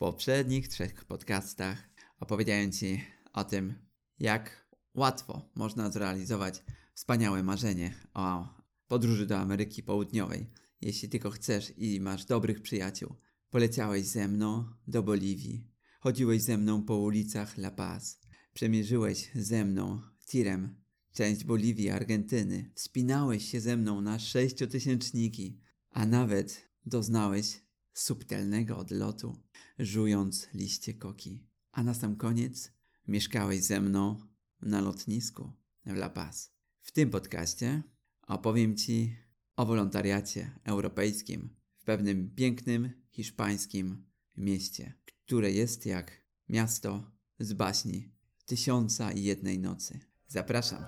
poprzednich trzech podcastach opowiedziałem Ci o tym, jak łatwo można zrealizować wspaniałe marzenie o podróży do Ameryki Południowej, jeśli tylko chcesz i masz dobrych przyjaciół. Poleciałeś ze mną do Boliwii, chodziłeś ze mną po ulicach La Paz, przemierzyłeś ze mną tirem część Boliwii, Argentyny, wspinałeś się ze mną na sześciotysięczniki, a nawet doznałeś subtelnego odlotu, żując liście koki. A na sam koniec mieszkałeś ze mną na lotnisku w La Paz. W tym podcaście opowiem Ci o wolontariacie europejskim w pewnym pięknym hiszpańskim mieście, które jest jak miasto z baśni Tysiąca i Jednej Nocy. Zapraszam.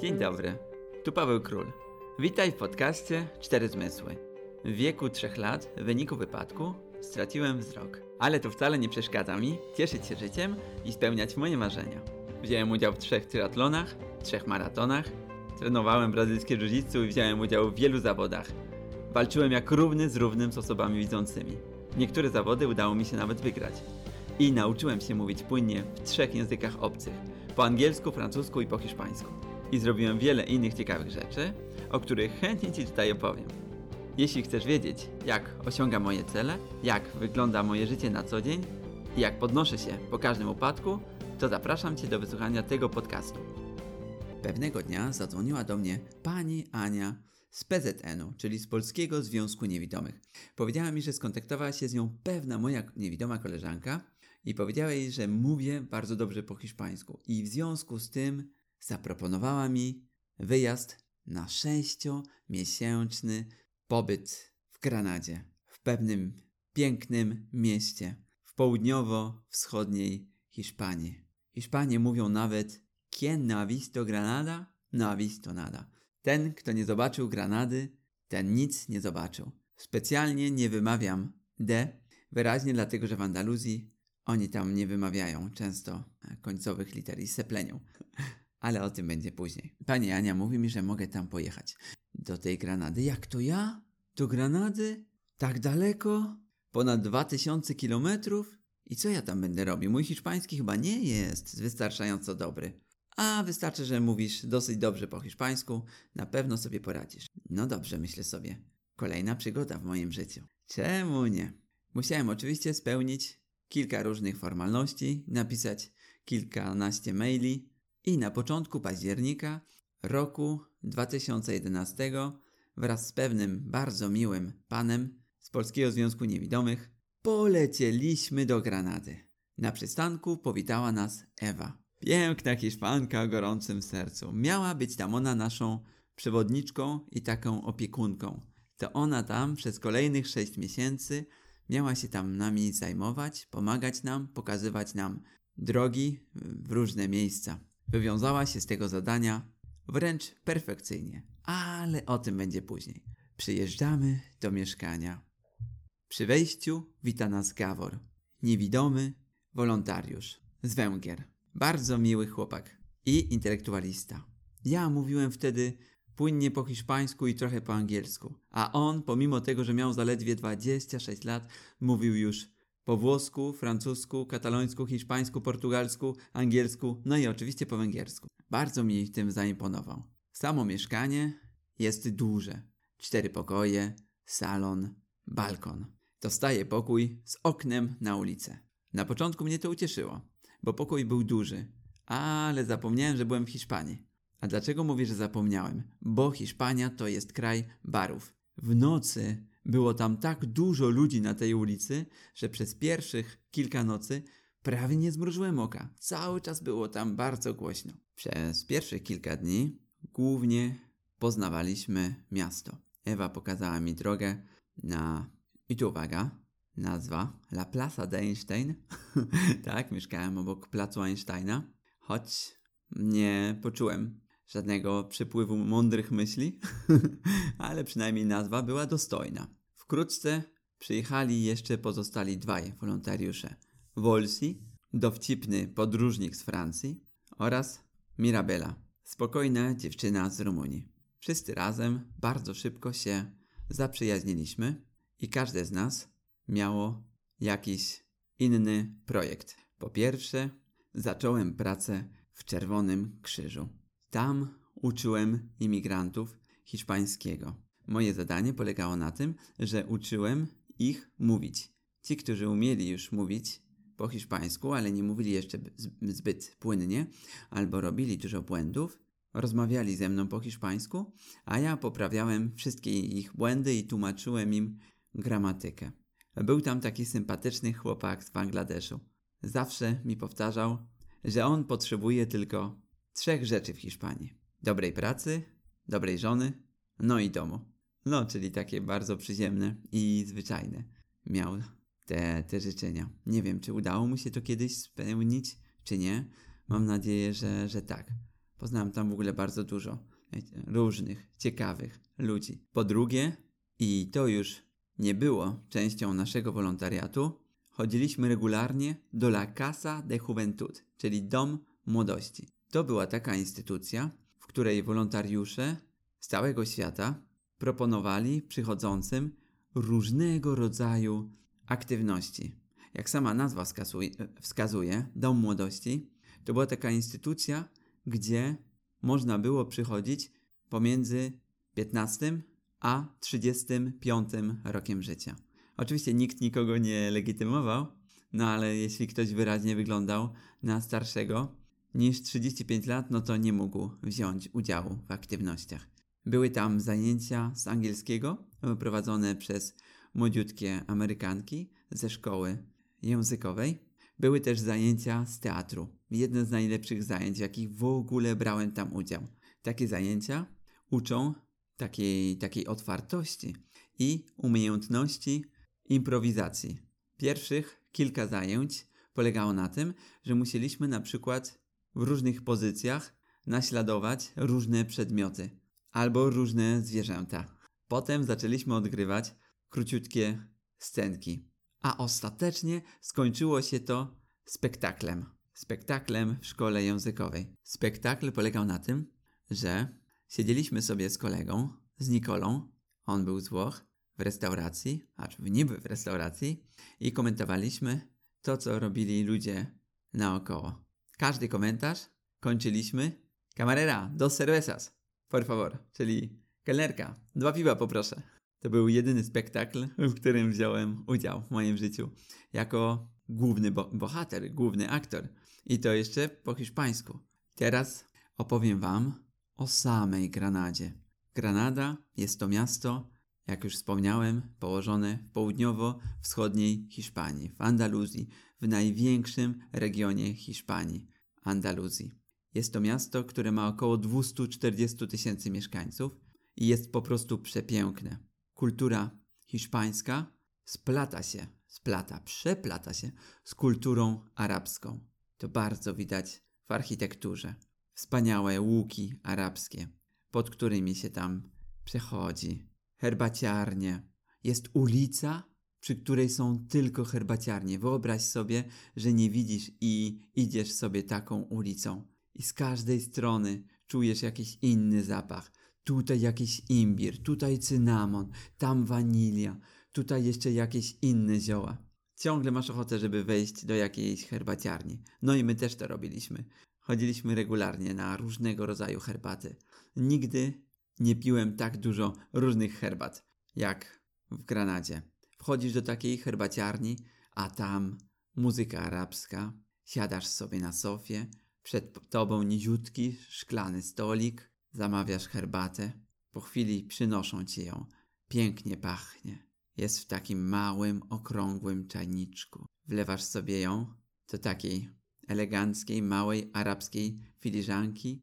Dzień dobry, tu Paweł Król. Witaj w podcaście Cztery Zmysły. W wieku trzech lat, w wyniku wypadku, straciłem wzrok. Ale to wcale nie przeszkadza mi cieszyć się życiem i spełniać moje marzenia. Wziąłem udział w trzech triatlonach, trzech maratonach, trenowałem brazylijskie jiu i wziąłem udział w wielu zawodach. Walczyłem jak równy z równym z osobami widzącymi. Niektóre zawody udało mi się nawet wygrać. I nauczyłem się mówić płynnie w trzech językach obcych. Po angielsku, francusku i po hiszpańsku. I zrobiłem wiele innych ciekawych rzeczy, o których chętnie Ci tutaj opowiem. Jeśli chcesz wiedzieć, jak osiągam moje cele, jak wygląda moje życie na co dzień i jak podnoszę się po każdym upadku, to zapraszam Cię do wysłuchania tego podcastu. Pewnego dnia zadzwoniła do mnie pani Ania z PZN-u, czyli z Polskiego Związku Niewidomych. Powiedziała mi, że skontaktowała się z nią pewna moja niewidoma koleżanka i powiedziała jej, że mówię bardzo dobrze po hiszpańsku. I w związku z tym zaproponowała mi wyjazd na sześciomiesięczny pobyt w Granadzie, w pewnym pięknym mieście w południowo-wschodniej Hiszpanii. Hiszpanie mówią nawet Quien no ha visto Granada, no ha visto nada. Ten, kto nie zobaczył Granady, ten nic nie zobaczył. Specjalnie nie wymawiam D wyraźnie dlatego, że w Andaluzji oni tam nie wymawiają często końcowych liter i seplenią. Ale o tym będzie później. Pani Ania mówi mi, że mogę tam pojechać. Do tej Granady. Jak to ja? Do Granady? Tak daleko? Ponad 2000 kilometrów? I co ja tam będę robił? Mój hiszpański chyba nie jest wystarczająco dobry. A wystarczy, że mówisz dosyć dobrze po hiszpańsku, na pewno sobie poradzisz. No dobrze, myślę sobie. Kolejna przygoda w moim życiu. Czemu nie? Musiałem oczywiście spełnić kilka różnych formalności, napisać kilkanaście maili i na początku października roku 2011 wraz z pewnym bardzo miłym panem z Polskiego Związku Niewidomych polecieliśmy do Granady. Na przystanku powitała nas Ewa. Piękna Hiszpanka o gorącym sercu. Miała być tam ona naszą przewodniczką i taką opiekunką. To ona tam przez kolejnych sześć miesięcy miała się tam nami zajmować, pomagać nam, pokazywać nam drogi w różne miejsca. Wywiązała się z tego zadania wręcz perfekcyjnie, ale o tym będzie później. Przyjeżdżamy do mieszkania. Przy wejściu wita nas Gawor, niewidomy wolontariusz z Węgier. Bardzo miły chłopak i intelektualista. Ja mówiłem wtedy płynnie po hiszpańsku i trochę po angielsku, a on, pomimo tego, że miał zaledwie 26 lat, mówił już po włosku, francusku, katalońsku, hiszpańsku, portugalsku, angielsku, no i oczywiście po węgiersku. Bardzo mi tym zaimponował. Samo mieszkanie jest duże. Cztery pokoje, salon, balkon. Dostaję pokój z oknem na ulicę. Na początku mnie to ucieszyło bo pokój był duży. Ale zapomniałem, że byłem w Hiszpanii. A dlaczego mówię, że zapomniałem? Bo Hiszpania to jest kraj barów. W nocy było tam tak dużo ludzi na tej ulicy, że przez pierwszych kilka nocy prawie nie zmrużyłem oka. Cały czas było tam bardzo głośno. Przez pierwszych kilka dni głównie poznawaliśmy miasto. Ewa pokazała mi drogę na, i tu uwaga, nazwa La Plaza de Einstein. tak, mieszkałem obok placu Einsteina, choć nie poczułem żadnego przypływu mądrych myśli, ale przynajmniej nazwa była dostojna. Wkrótce przyjechali jeszcze pozostali dwaj wolontariusze. Wolsi, dowcipny podróżnik z Francji oraz Mirabela, spokojna dziewczyna z Rumunii. Wszyscy razem bardzo szybko się zaprzyjaźniliśmy i każde z nas miało jakiś inny projekt. Po pierwsze, zacząłem pracę w Czerwonym Krzyżu. Tam uczyłem imigrantów hiszpańskiego. Moje zadanie polegało na tym, że uczyłem ich mówić. Ci, którzy umieli już mówić po hiszpańsku, ale nie mówili jeszcze zbyt płynnie, albo robili dużo błędów, rozmawiali ze mną po hiszpańsku, a ja poprawiałem wszystkie ich błędy i tłumaczyłem im gramatykę. Był tam taki sympatyczny chłopak z Bangladeszu. Zawsze mi powtarzał, że on potrzebuje tylko trzech rzeczy w Hiszpanii: dobrej pracy, dobrej żony, no i domu. No, czyli takie bardzo przyziemne i zwyczajne. Miał te, te życzenia. Nie wiem, czy udało mu się to kiedyś spełnić, czy nie. Mam nadzieję, że, że tak. Poznałem tam w ogóle bardzo dużo różnych, ciekawych ludzi. Po drugie, i to już nie było częścią naszego wolontariatu, chodziliśmy regularnie do La Casa de Juventud, czyli Dom Młodości. To była taka instytucja, w której wolontariusze z całego świata proponowali przychodzącym różnego rodzaju aktywności. Jak sama nazwa wskazuje, Dom Młodości to była taka instytucja, gdzie można było przychodzić pomiędzy 15 a 35 rokiem życia. Oczywiście nikt nikogo nie legitymował, no ale jeśli ktoś wyraźnie wyglądał na starszego niż 35 lat, no to nie mógł wziąć udziału w aktywnościach. Były tam zajęcia z angielskiego prowadzone przez młodziutkie Amerykanki ze szkoły językowej. Były też zajęcia z teatru. Jedne z najlepszych zajęć, jakich w ogóle brałem tam udział. Takie zajęcia uczą takiej, takiej otwartości i umiejętności improwizacji. Pierwszych kilka zajęć polegało na tym, że musieliśmy na przykład w różnych pozycjach naśladować różne przedmioty albo różne zwierzęta. Potem zaczęliśmy odgrywać króciutkie scenki, a ostatecznie skończyło się to spektaklem. Spektaklem w szkole językowej. Spektakl polegał na tym, że siedzieliśmy sobie z kolegą, z Nikolą, on był z Włoch, w restauracji, acz niby w restauracji, i komentowaliśmy to, co robili ludzie naokoło. Każdy komentarz kończyliśmy Camarera, dos cervezas, por favor, czyli kelnerka, dwa piwa poproszę. To był jedyny spektakl, w którym wziąłem udział w moim życiu jako główny bo bohater, główny aktor. I to jeszcze po hiszpańsku. Teraz opowiem Wam o samej Granadzie. Granada jest to miasto, jak już wspomniałem, położone w południowo-wschodniej Hiszpanii, w Andaluzji, w największym regionie Hiszpanii, Andaluzji. Jest to miasto, które ma około 240 tysięcy mieszkańców i jest po prostu przepiękne. Kultura hiszpańska splata się, splata, przeplata się z kulturą arabską. To bardzo widać w architekturze. Wspaniałe łuki arabskie, pod którymi się tam przechodzi. Herbaciarnie. Jest ulica, przy której są tylko herbaciarnie. Wyobraź sobie, że nie widzisz i idziesz sobie taką ulicą. I z każdej strony czujesz jakiś inny zapach. Tutaj jakiś imbir, tutaj cynamon, tam wanilia, tutaj jeszcze jakieś inne zioła. Ciągle masz ochotę, żeby wejść do jakiejś herbaciarni. No i my też to robiliśmy. Chodziliśmy regularnie na różnego rodzaju herbaty. Nigdy nie piłem tak dużo różnych herbat jak w Granadzie. Wchodzisz do takiej herbaciarni, a tam muzyka arabska, siadasz sobie na sofie, przed tobą niziutki, szklany stolik, zamawiasz herbatę, po chwili przynoszą ci ją. Pięknie pachnie. Jest w takim małym, okrągłym czajniczku. Wlewasz sobie ją do takiej eleganckiej, małej arabskiej filiżanki,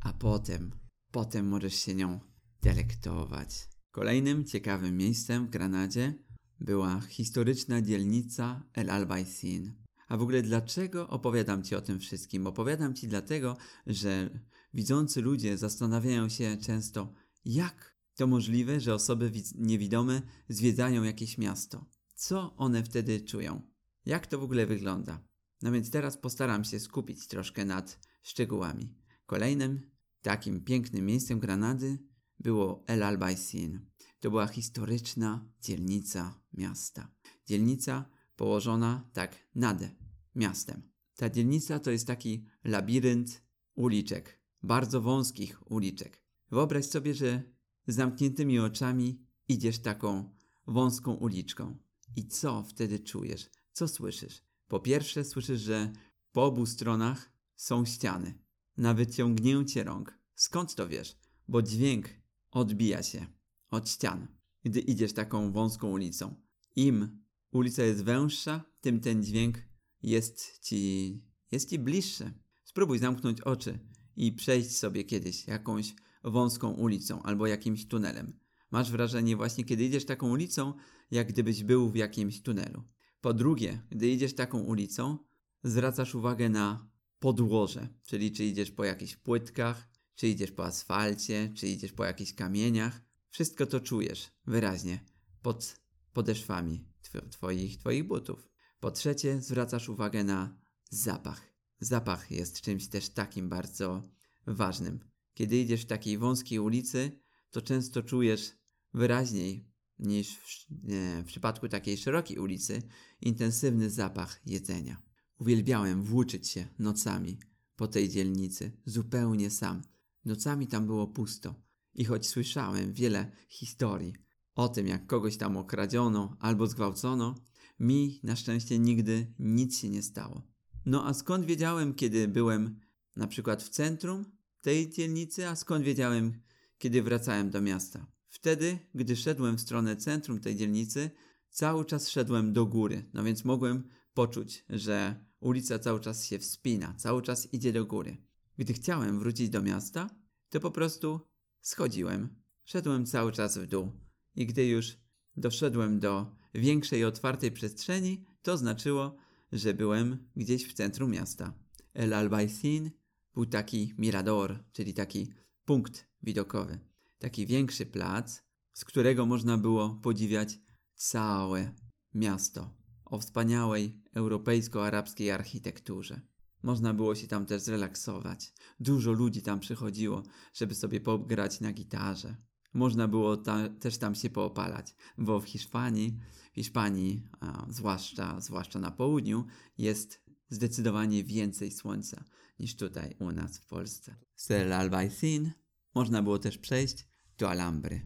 a potem, potem możesz się nią delektować. Kolejnym ciekawym miejscem w Granadzie była historyczna dzielnica El Albaicin. A w ogóle dlaczego opowiadam Ci o tym wszystkim? Opowiadam Ci dlatego, że widzący ludzie zastanawiają się często, jak to możliwe, że osoby niewidome zwiedzają jakieś miasto. Co one wtedy czują? Jak to w ogóle wygląda? No więc teraz postaram się skupić troszkę nad szczegółami. Kolejnym takim pięknym miejscem Granady było El Albaicin. to była historyczna dzielnica miasta. Dzielnica położona tak nad miastem. Ta dzielnica to jest taki labirynt uliczek, bardzo wąskich uliczek. Wyobraź sobie, że z zamkniętymi oczami idziesz taką wąską uliczką. I co wtedy czujesz? Co słyszysz? Po pierwsze, słyszysz, że po obu stronach są ściany. Na wyciągnięcie rąk. Skąd to wiesz? Bo dźwięk odbija się od ścian, gdy idziesz taką wąską ulicą. Im ulica jest węższa, tym ten dźwięk jest ci, jest ci bliższy. Spróbuj zamknąć oczy i przejść sobie kiedyś jakąś wąską ulicą albo jakimś tunelem. Masz wrażenie właśnie, kiedy idziesz taką ulicą, jak gdybyś był w jakimś tunelu. Po drugie, gdy idziesz taką ulicą, zwracasz uwagę na podłoże, czyli czy idziesz po jakichś płytkach, czy idziesz po asfalcie, czy idziesz po jakichś kamieniach. Wszystko to czujesz wyraźnie pod podeszwami twoich, twoich butów. Po trzecie, zwracasz uwagę na zapach. Zapach jest czymś też takim bardzo ważnym. Kiedy idziesz w takiej wąskiej ulicy, to często czujesz wyraźniej niż w, nie, w przypadku takiej szerokiej ulicy intensywny zapach jedzenia. Uwielbiałem włóczyć się nocami po tej dzielnicy, zupełnie sam. Nocami tam było pusto i choć słyszałem wiele historii o tym, jak kogoś tam okradziono albo zgwałcono, mi na szczęście nigdy nic się nie stało. No a skąd wiedziałem, kiedy byłem na przykład w centrum tej dzielnicy, a skąd wiedziałem, kiedy wracałem do miasta? Wtedy, gdy szedłem w stronę centrum tej dzielnicy, cały czas szedłem do góry, no więc mogłem poczuć, że ulica cały czas się wspina, cały czas idzie do góry. Gdy chciałem wrócić do miasta, to po prostu schodziłem, szedłem cały czas w dół. I gdy już doszedłem do większej otwartej przestrzeni, to znaczyło, że byłem gdzieś w centrum miasta. El Albaicin był taki mirador, czyli taki punkt widokowy. Taki większy plac, z którego można było podziwiać całe miasto o wspaniałej europejsko-arabskiej architekturze. Można było się tam też zrelaksować. Dużo ludzi tam przychodziło, żeby sobie pograć na gitarze. Można było ta, też tam się poopalać, bo w Hiszpanii, Hiszpanii, zwłaszcza, zwłaszcza na południu, jest zdecydowanie więcej słońca niż tutaj u nas w Polsce. Z El Albaicin można było też przejść do Alhambry.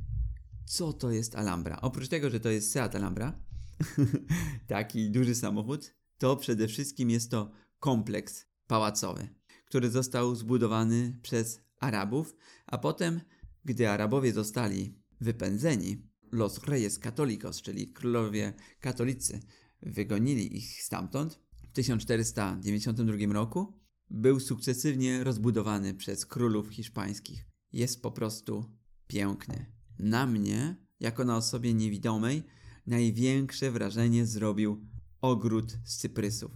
Co to jest Alhambra? Oprócz tego, że to jest Seat Alhambra, taki duży samochód, to przede wszystkim jest to kompleks pałacowy, który został zbudowany przez Arabów, a potem, gdy Arabowie zostali wypędzeni, Los Reyes Católicos, czyli królowie katolicy, wygonili ich stamtąd w 1492 roku, był sukcesywnie rozbudowany przez królów hiszpańskich. Jest po prostu piękny. Na mnie, jako na osobie niewidomej, największe wrażenie zrobił ogród z cyprysów.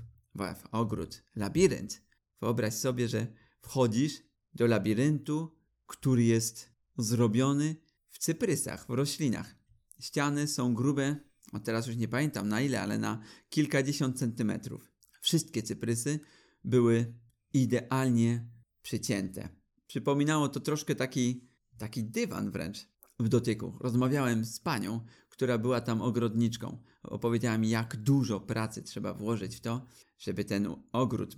Ogród, labirynt. Wyobraź sobie, że wchodzisz do labiryntu, który jest zrobiony w cyprysach, w roślinach. Ściany są grube, o teraz już nie pamiętam na ile, ale na kilkadziesiąt centymetrów. Wszystkie cyprysy były idealnie przycięte. Przypominało to troszkę taki, taki dywan wręcz w dotyku. Rozmawiałem z panią, która była tam ogrodniczką. Opowiedziała mi, jak dużo pracy trzeba włożyć w to, żeby ten ogród,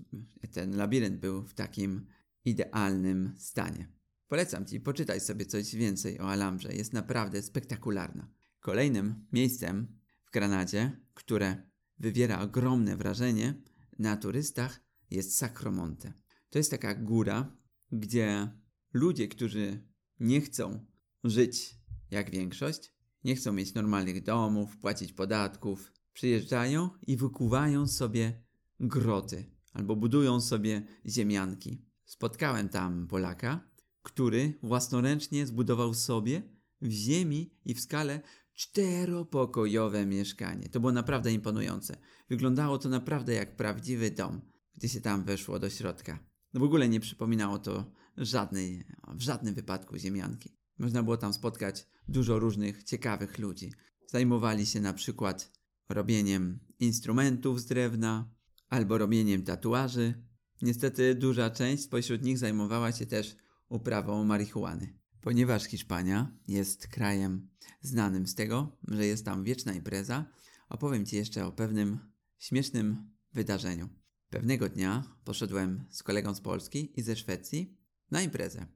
ten labirynt był w takim idealnym stanie. Polecam Ci, poczytaj sobie coś więcej o Alhambrze. Jest naprawdę spektakularna. Kolejnym miejscem w Granadzie, które wywiera ogromne wrażenie na turystach, jest Sacromonte. To jest taka góra, gdzie ludzie, którzy nie chcą żyć jak większość, nie chcą mieć normalnych domów, płacić podatków, przyjeżdżają i wykuwają sobie groty albo budują sobie ziemianki. Spotkałem tam Polaka, który własnoręcznie zbudował sobie w ziemi i w skale czteropokojowe mieszkanie. To było naprawdę imponujące. Wyglądało to naprawdę jak prawdziwy dom, gdy się tam weszło do środka. No w ogóle nie przypominało to żadnej, w żadnym wypadku ziemianki. Można było tam spotkać dużo różnych ciekawych ludzi. Zajmowali się na przykład robieniem instrumentów z drewna albo robieniem tatuaży. Niestety duża część spośród nich zajmowała się też uprawą marihuany. Ponieważ Hiszpania jest krajem znanym z tego, że jest tam wieczna impreza, opowiem Ci jeszcze o pewnym śmiesznym wydarzeniu. Pewnego dnia poszedłem z kolegą z Polski i ze Szwecji na imprezę.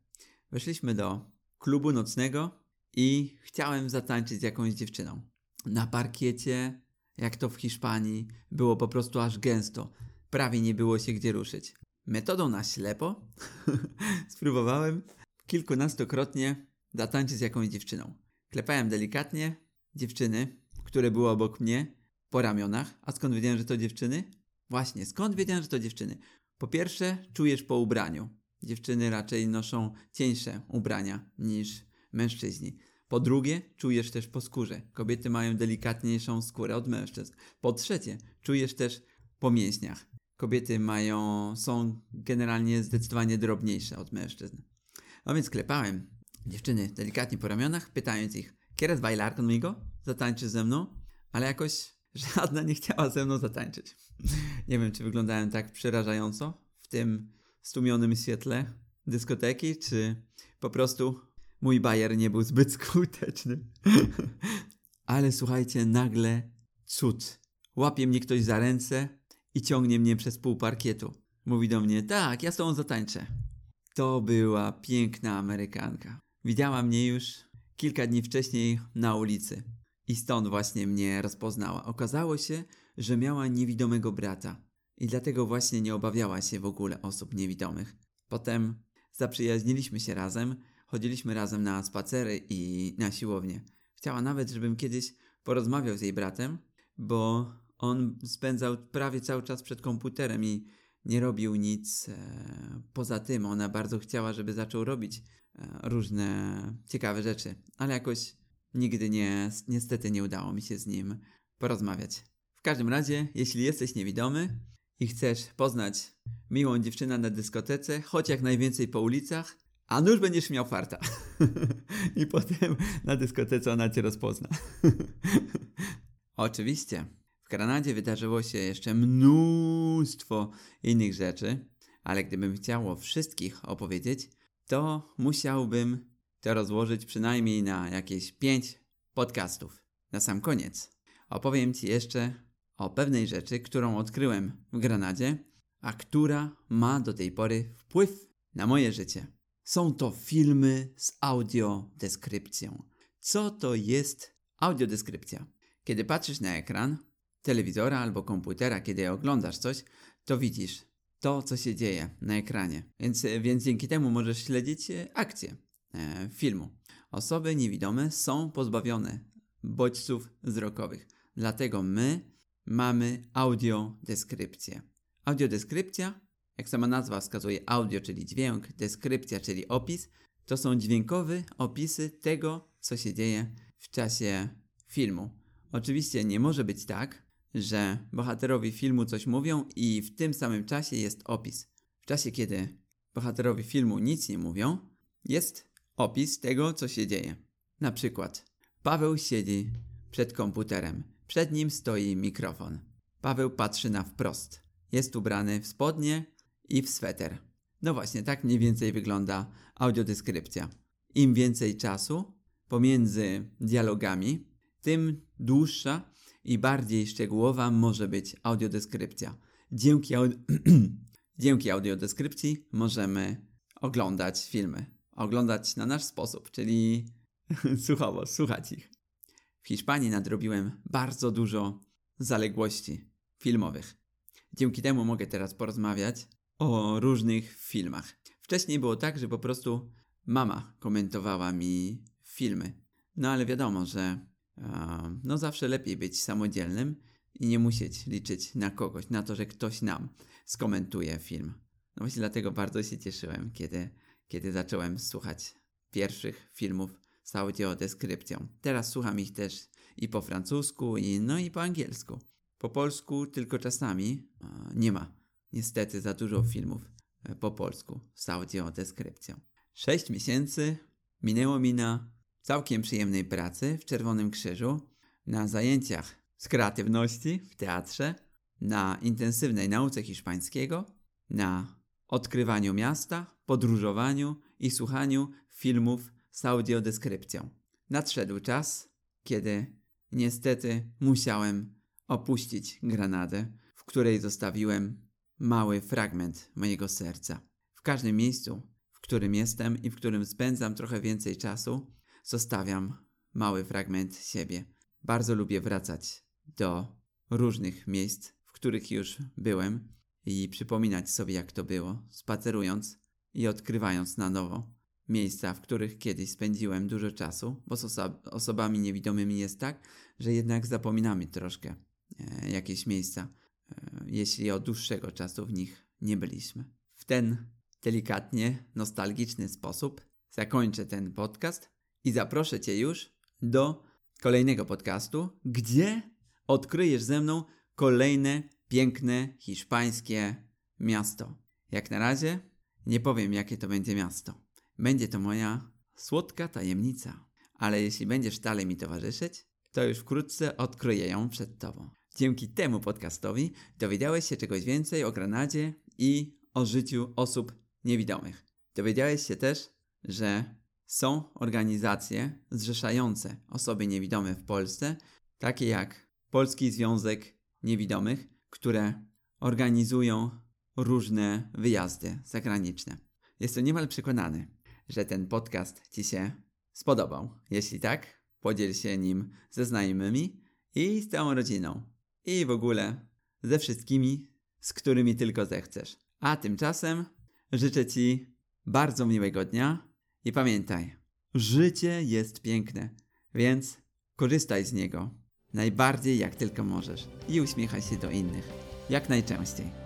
Weszliśmy do klubu nocnego i chciałem zatańczyć z jakąś dziewczyną. Na parkiecie, jak to w Hiszpanii, było po prostu aż gęsto. Prawie nie było się gdzie ruszyć. Metodą na ślepo spróbowałem kilkunastokrotnie zatańczyć z jakąś dziewczyną. Klepałem delikatnie dziewczyny, które były obok mnie, po ramionach. A skąd wiedziałem, że to dziewczyny? Właśnie, skąd wiedziałem, że to dziewczyny? Po pierwsze, czujesz po ubraniu. Dziewczyny raczej noszą cieńsze ubrania niż mężczyźni. Po drugie, czujesz też po skórze. Kobiety mają delikatniejszą skórę od mężczyzn. Po trzecie, czujesz też po mięśniach. Kobiety mają, są generalnie zdecydowanie drobniejsze od mężczyzn. No więc klepałem dziewczyny delikatnie po ramionach, pytając ich, ¿Quieres bailar conmigo? Zatańczysz ze mną? Ale jakoś żadna nie chciała ze mną zatańczyć. nie wiem, czy wyglądałem tak przerażająco w tym stłumionym świetle dyskoteki, czy po prostu mój bajer nie był zbyt skuteczny. Ale słuchajcie, nagle cud. Łapie mnie ktoś za ręce i ciągnie mnie przez pół parkietu. Mówi do mnie, tak, ja z tobą zatańczę. To była piękna Amerykanka. Widziała mnie już kilka dni wcześniej na ulicy. I stąd właśnie mnie rozpoznała. Okazało się, że miała niewidomego brata. I dlatego właśnie nie obawiała się w ogóle osób niewidomych. Potem zaprzyjaźniliśmy się razem, chodziliśmy razem na spacery i na siłownię. Chciała nawet, żebym kiedyś porozmawiał z jej bratem, bo on spędzał prawie cały czas przed komputerem i nie robił nic e, poza tym. Ona bardzo chciała, żeby zaczął robić e, różne ciekawe rzeczy, ale jakoś nigdy nie, niestety nie udało mi się z nim porozmawiać. W każdym razie, jeśli jesteś niewidomy i chcesz poznać miłą dziewczynę na dyskotece, chodź jak najwięcej po ulicach, a nuż będziesz miał farta. I potem na dyskotece ona cię rozpozna. Oczywiście, w Kanadzie wydarzyło się jeszcze mnóstwo innych rzeczy, ale gdybym chciał o wszystkich opowiedzieć, to musiałbym to rozłożyć przynajmniej na jakieś pięć podcastów. Na sam koniec opowiem Ci jeszcze o pewnej rzeczy, którą odkryłem w Granadzie, a która ma do tej pory wpływ na moje życie. Są to filmy z audiodeskrypcją. Co to jest audiodeskrypcja? Kiedy patrzysz na ekran telewizora albo komputera, kiedy oglądasz coś, to widzisz to, co się dzieje na ekranie. Więc, więc dzięki temu możesz śledzić akcję e, filmu. Osoby niewidome są pozbawione bodźców wzrokowych. Dlatego my mamy audiodeskrypcję. Audiodeskrypcja jak sama nazwa wskazuje, audio, czyli dźwięk, deskrypcja, czyli opis, to są dźwiękowe opisy tego, co się dzieje w czasie filmu. Oczywiście nie może być tak, że bohaterowie filmu coś mówią i w tym samym czasie jest opis. W czasie, kiedy bohaterowie filmu nic nie mówią, jest opis tego, co się dzieje. Na przykład, Paweł siedzi przed komputerem, przed nim stoi mikrofon. Paweł patrzy na wprost. Jest ubrany w spodnie i w sweter. No właśnie, tak mniej więcej wygląda audiodeskrypcja. Im więcej czasu pomiędzy dialogami, tym dłuższa i bardziej szczegółowa może być audiodeskrypcja. Dzięki, Dzięki audiodeskrypcji możemy oglądać filmy. Oglądać na nasz sposób, czyli słuchowo, słuchać ich. W Hiszpanii nadrobiłem bardzo dużo zaległości filmowych. Dzięki temu mogę teraz porozmawiać o różnych filmach. Wcześniej było tak, że po prostu mama komentowała mi filmy. No ale wiadomo, że no zawsze lepiej być samodzielnym i nie musieć liczyć na kogoś, na to, że ktoś nam skomentuje film. No właśnie dlatego bardzo się cieszyłem, kiedy, kiedy zacząłem słuchać pierwszych filmów z audiodeskrypcją. Teraz słucham ich też i po francusku, i, no i po angielsku. Po polsku tylko czasami nie ma niestety za dużo filmów e, po polsku z audiodeskrypcją. Sześć miesięcy minęło mi na całkiem przyjemnej pracy w Czerwonym Krzyżu, na zajęciach z kreatywności w teatrze, na intensywnej nauce hiszpańskiego, na odkrywaniu miasta, podróżowaniu i słuchaniu filmów z audiodeskrypcją. Nadszedł czas, kiedy niestety musiałem opuścić Granadę, w której zostawiłem mały fragment mojego serca. W każdym miejscu, w którym jestem i w którym spędzam trochę więcej czasu, zostawiam mały fragment siebie. Bardzo lubię wracać do różnych miejsc, w których już byłem i przypominać sobie, jak to było, spacerując i odkrywając na nowo miejsca, w których kiedyś spędziłem dużo czasu, bo z oso osobami niewidomymi jest tak, że jednak zapominamy troszkę e, jakieś miejsca, e, jeśli od dłuższego czasu w nich nie byliśmy. W ten delikatnie nostalgiczny sposób zakończę ten podcast i zaproszę Cię już do kolejnego podcastu, gdzie odkryjesz ze mną kolejne piękne hiszpańskie miasto. Jak na razie nie powiem, jakie to będzie miasto. Będzie to moja słodka tajemnica, ale jeśli będziesz dalej mi towarzyszyć, to już wkrótce odkryję ją przed Tobą. Dzięki temu podcastowi dowiedziałeś się czegoś więcej o Granadzie i o życiu osób niewidomych. Dowiedziałeś się też, że są organizacje zrzeszające osoby niewidome w Polsce, takie jak Polski Związek Niewidomych, które organizują różne wyjazdy zagraniczne. Jestem niemal przekonany, że ten podcast Ci się spodobał. Jeśli tak, podziel się nim ze znajomymi i z całą rodziną. I w ogóle ze wszystkimi, z którymi tylko zechcesz. A tymczasem życzę Ci bardzo miłego dnia i pamiętaj, życie jest piękne, więc korzystaj z niego najbardziej jak tylko możesz i uśmiechaj się do innych jak najczęściej.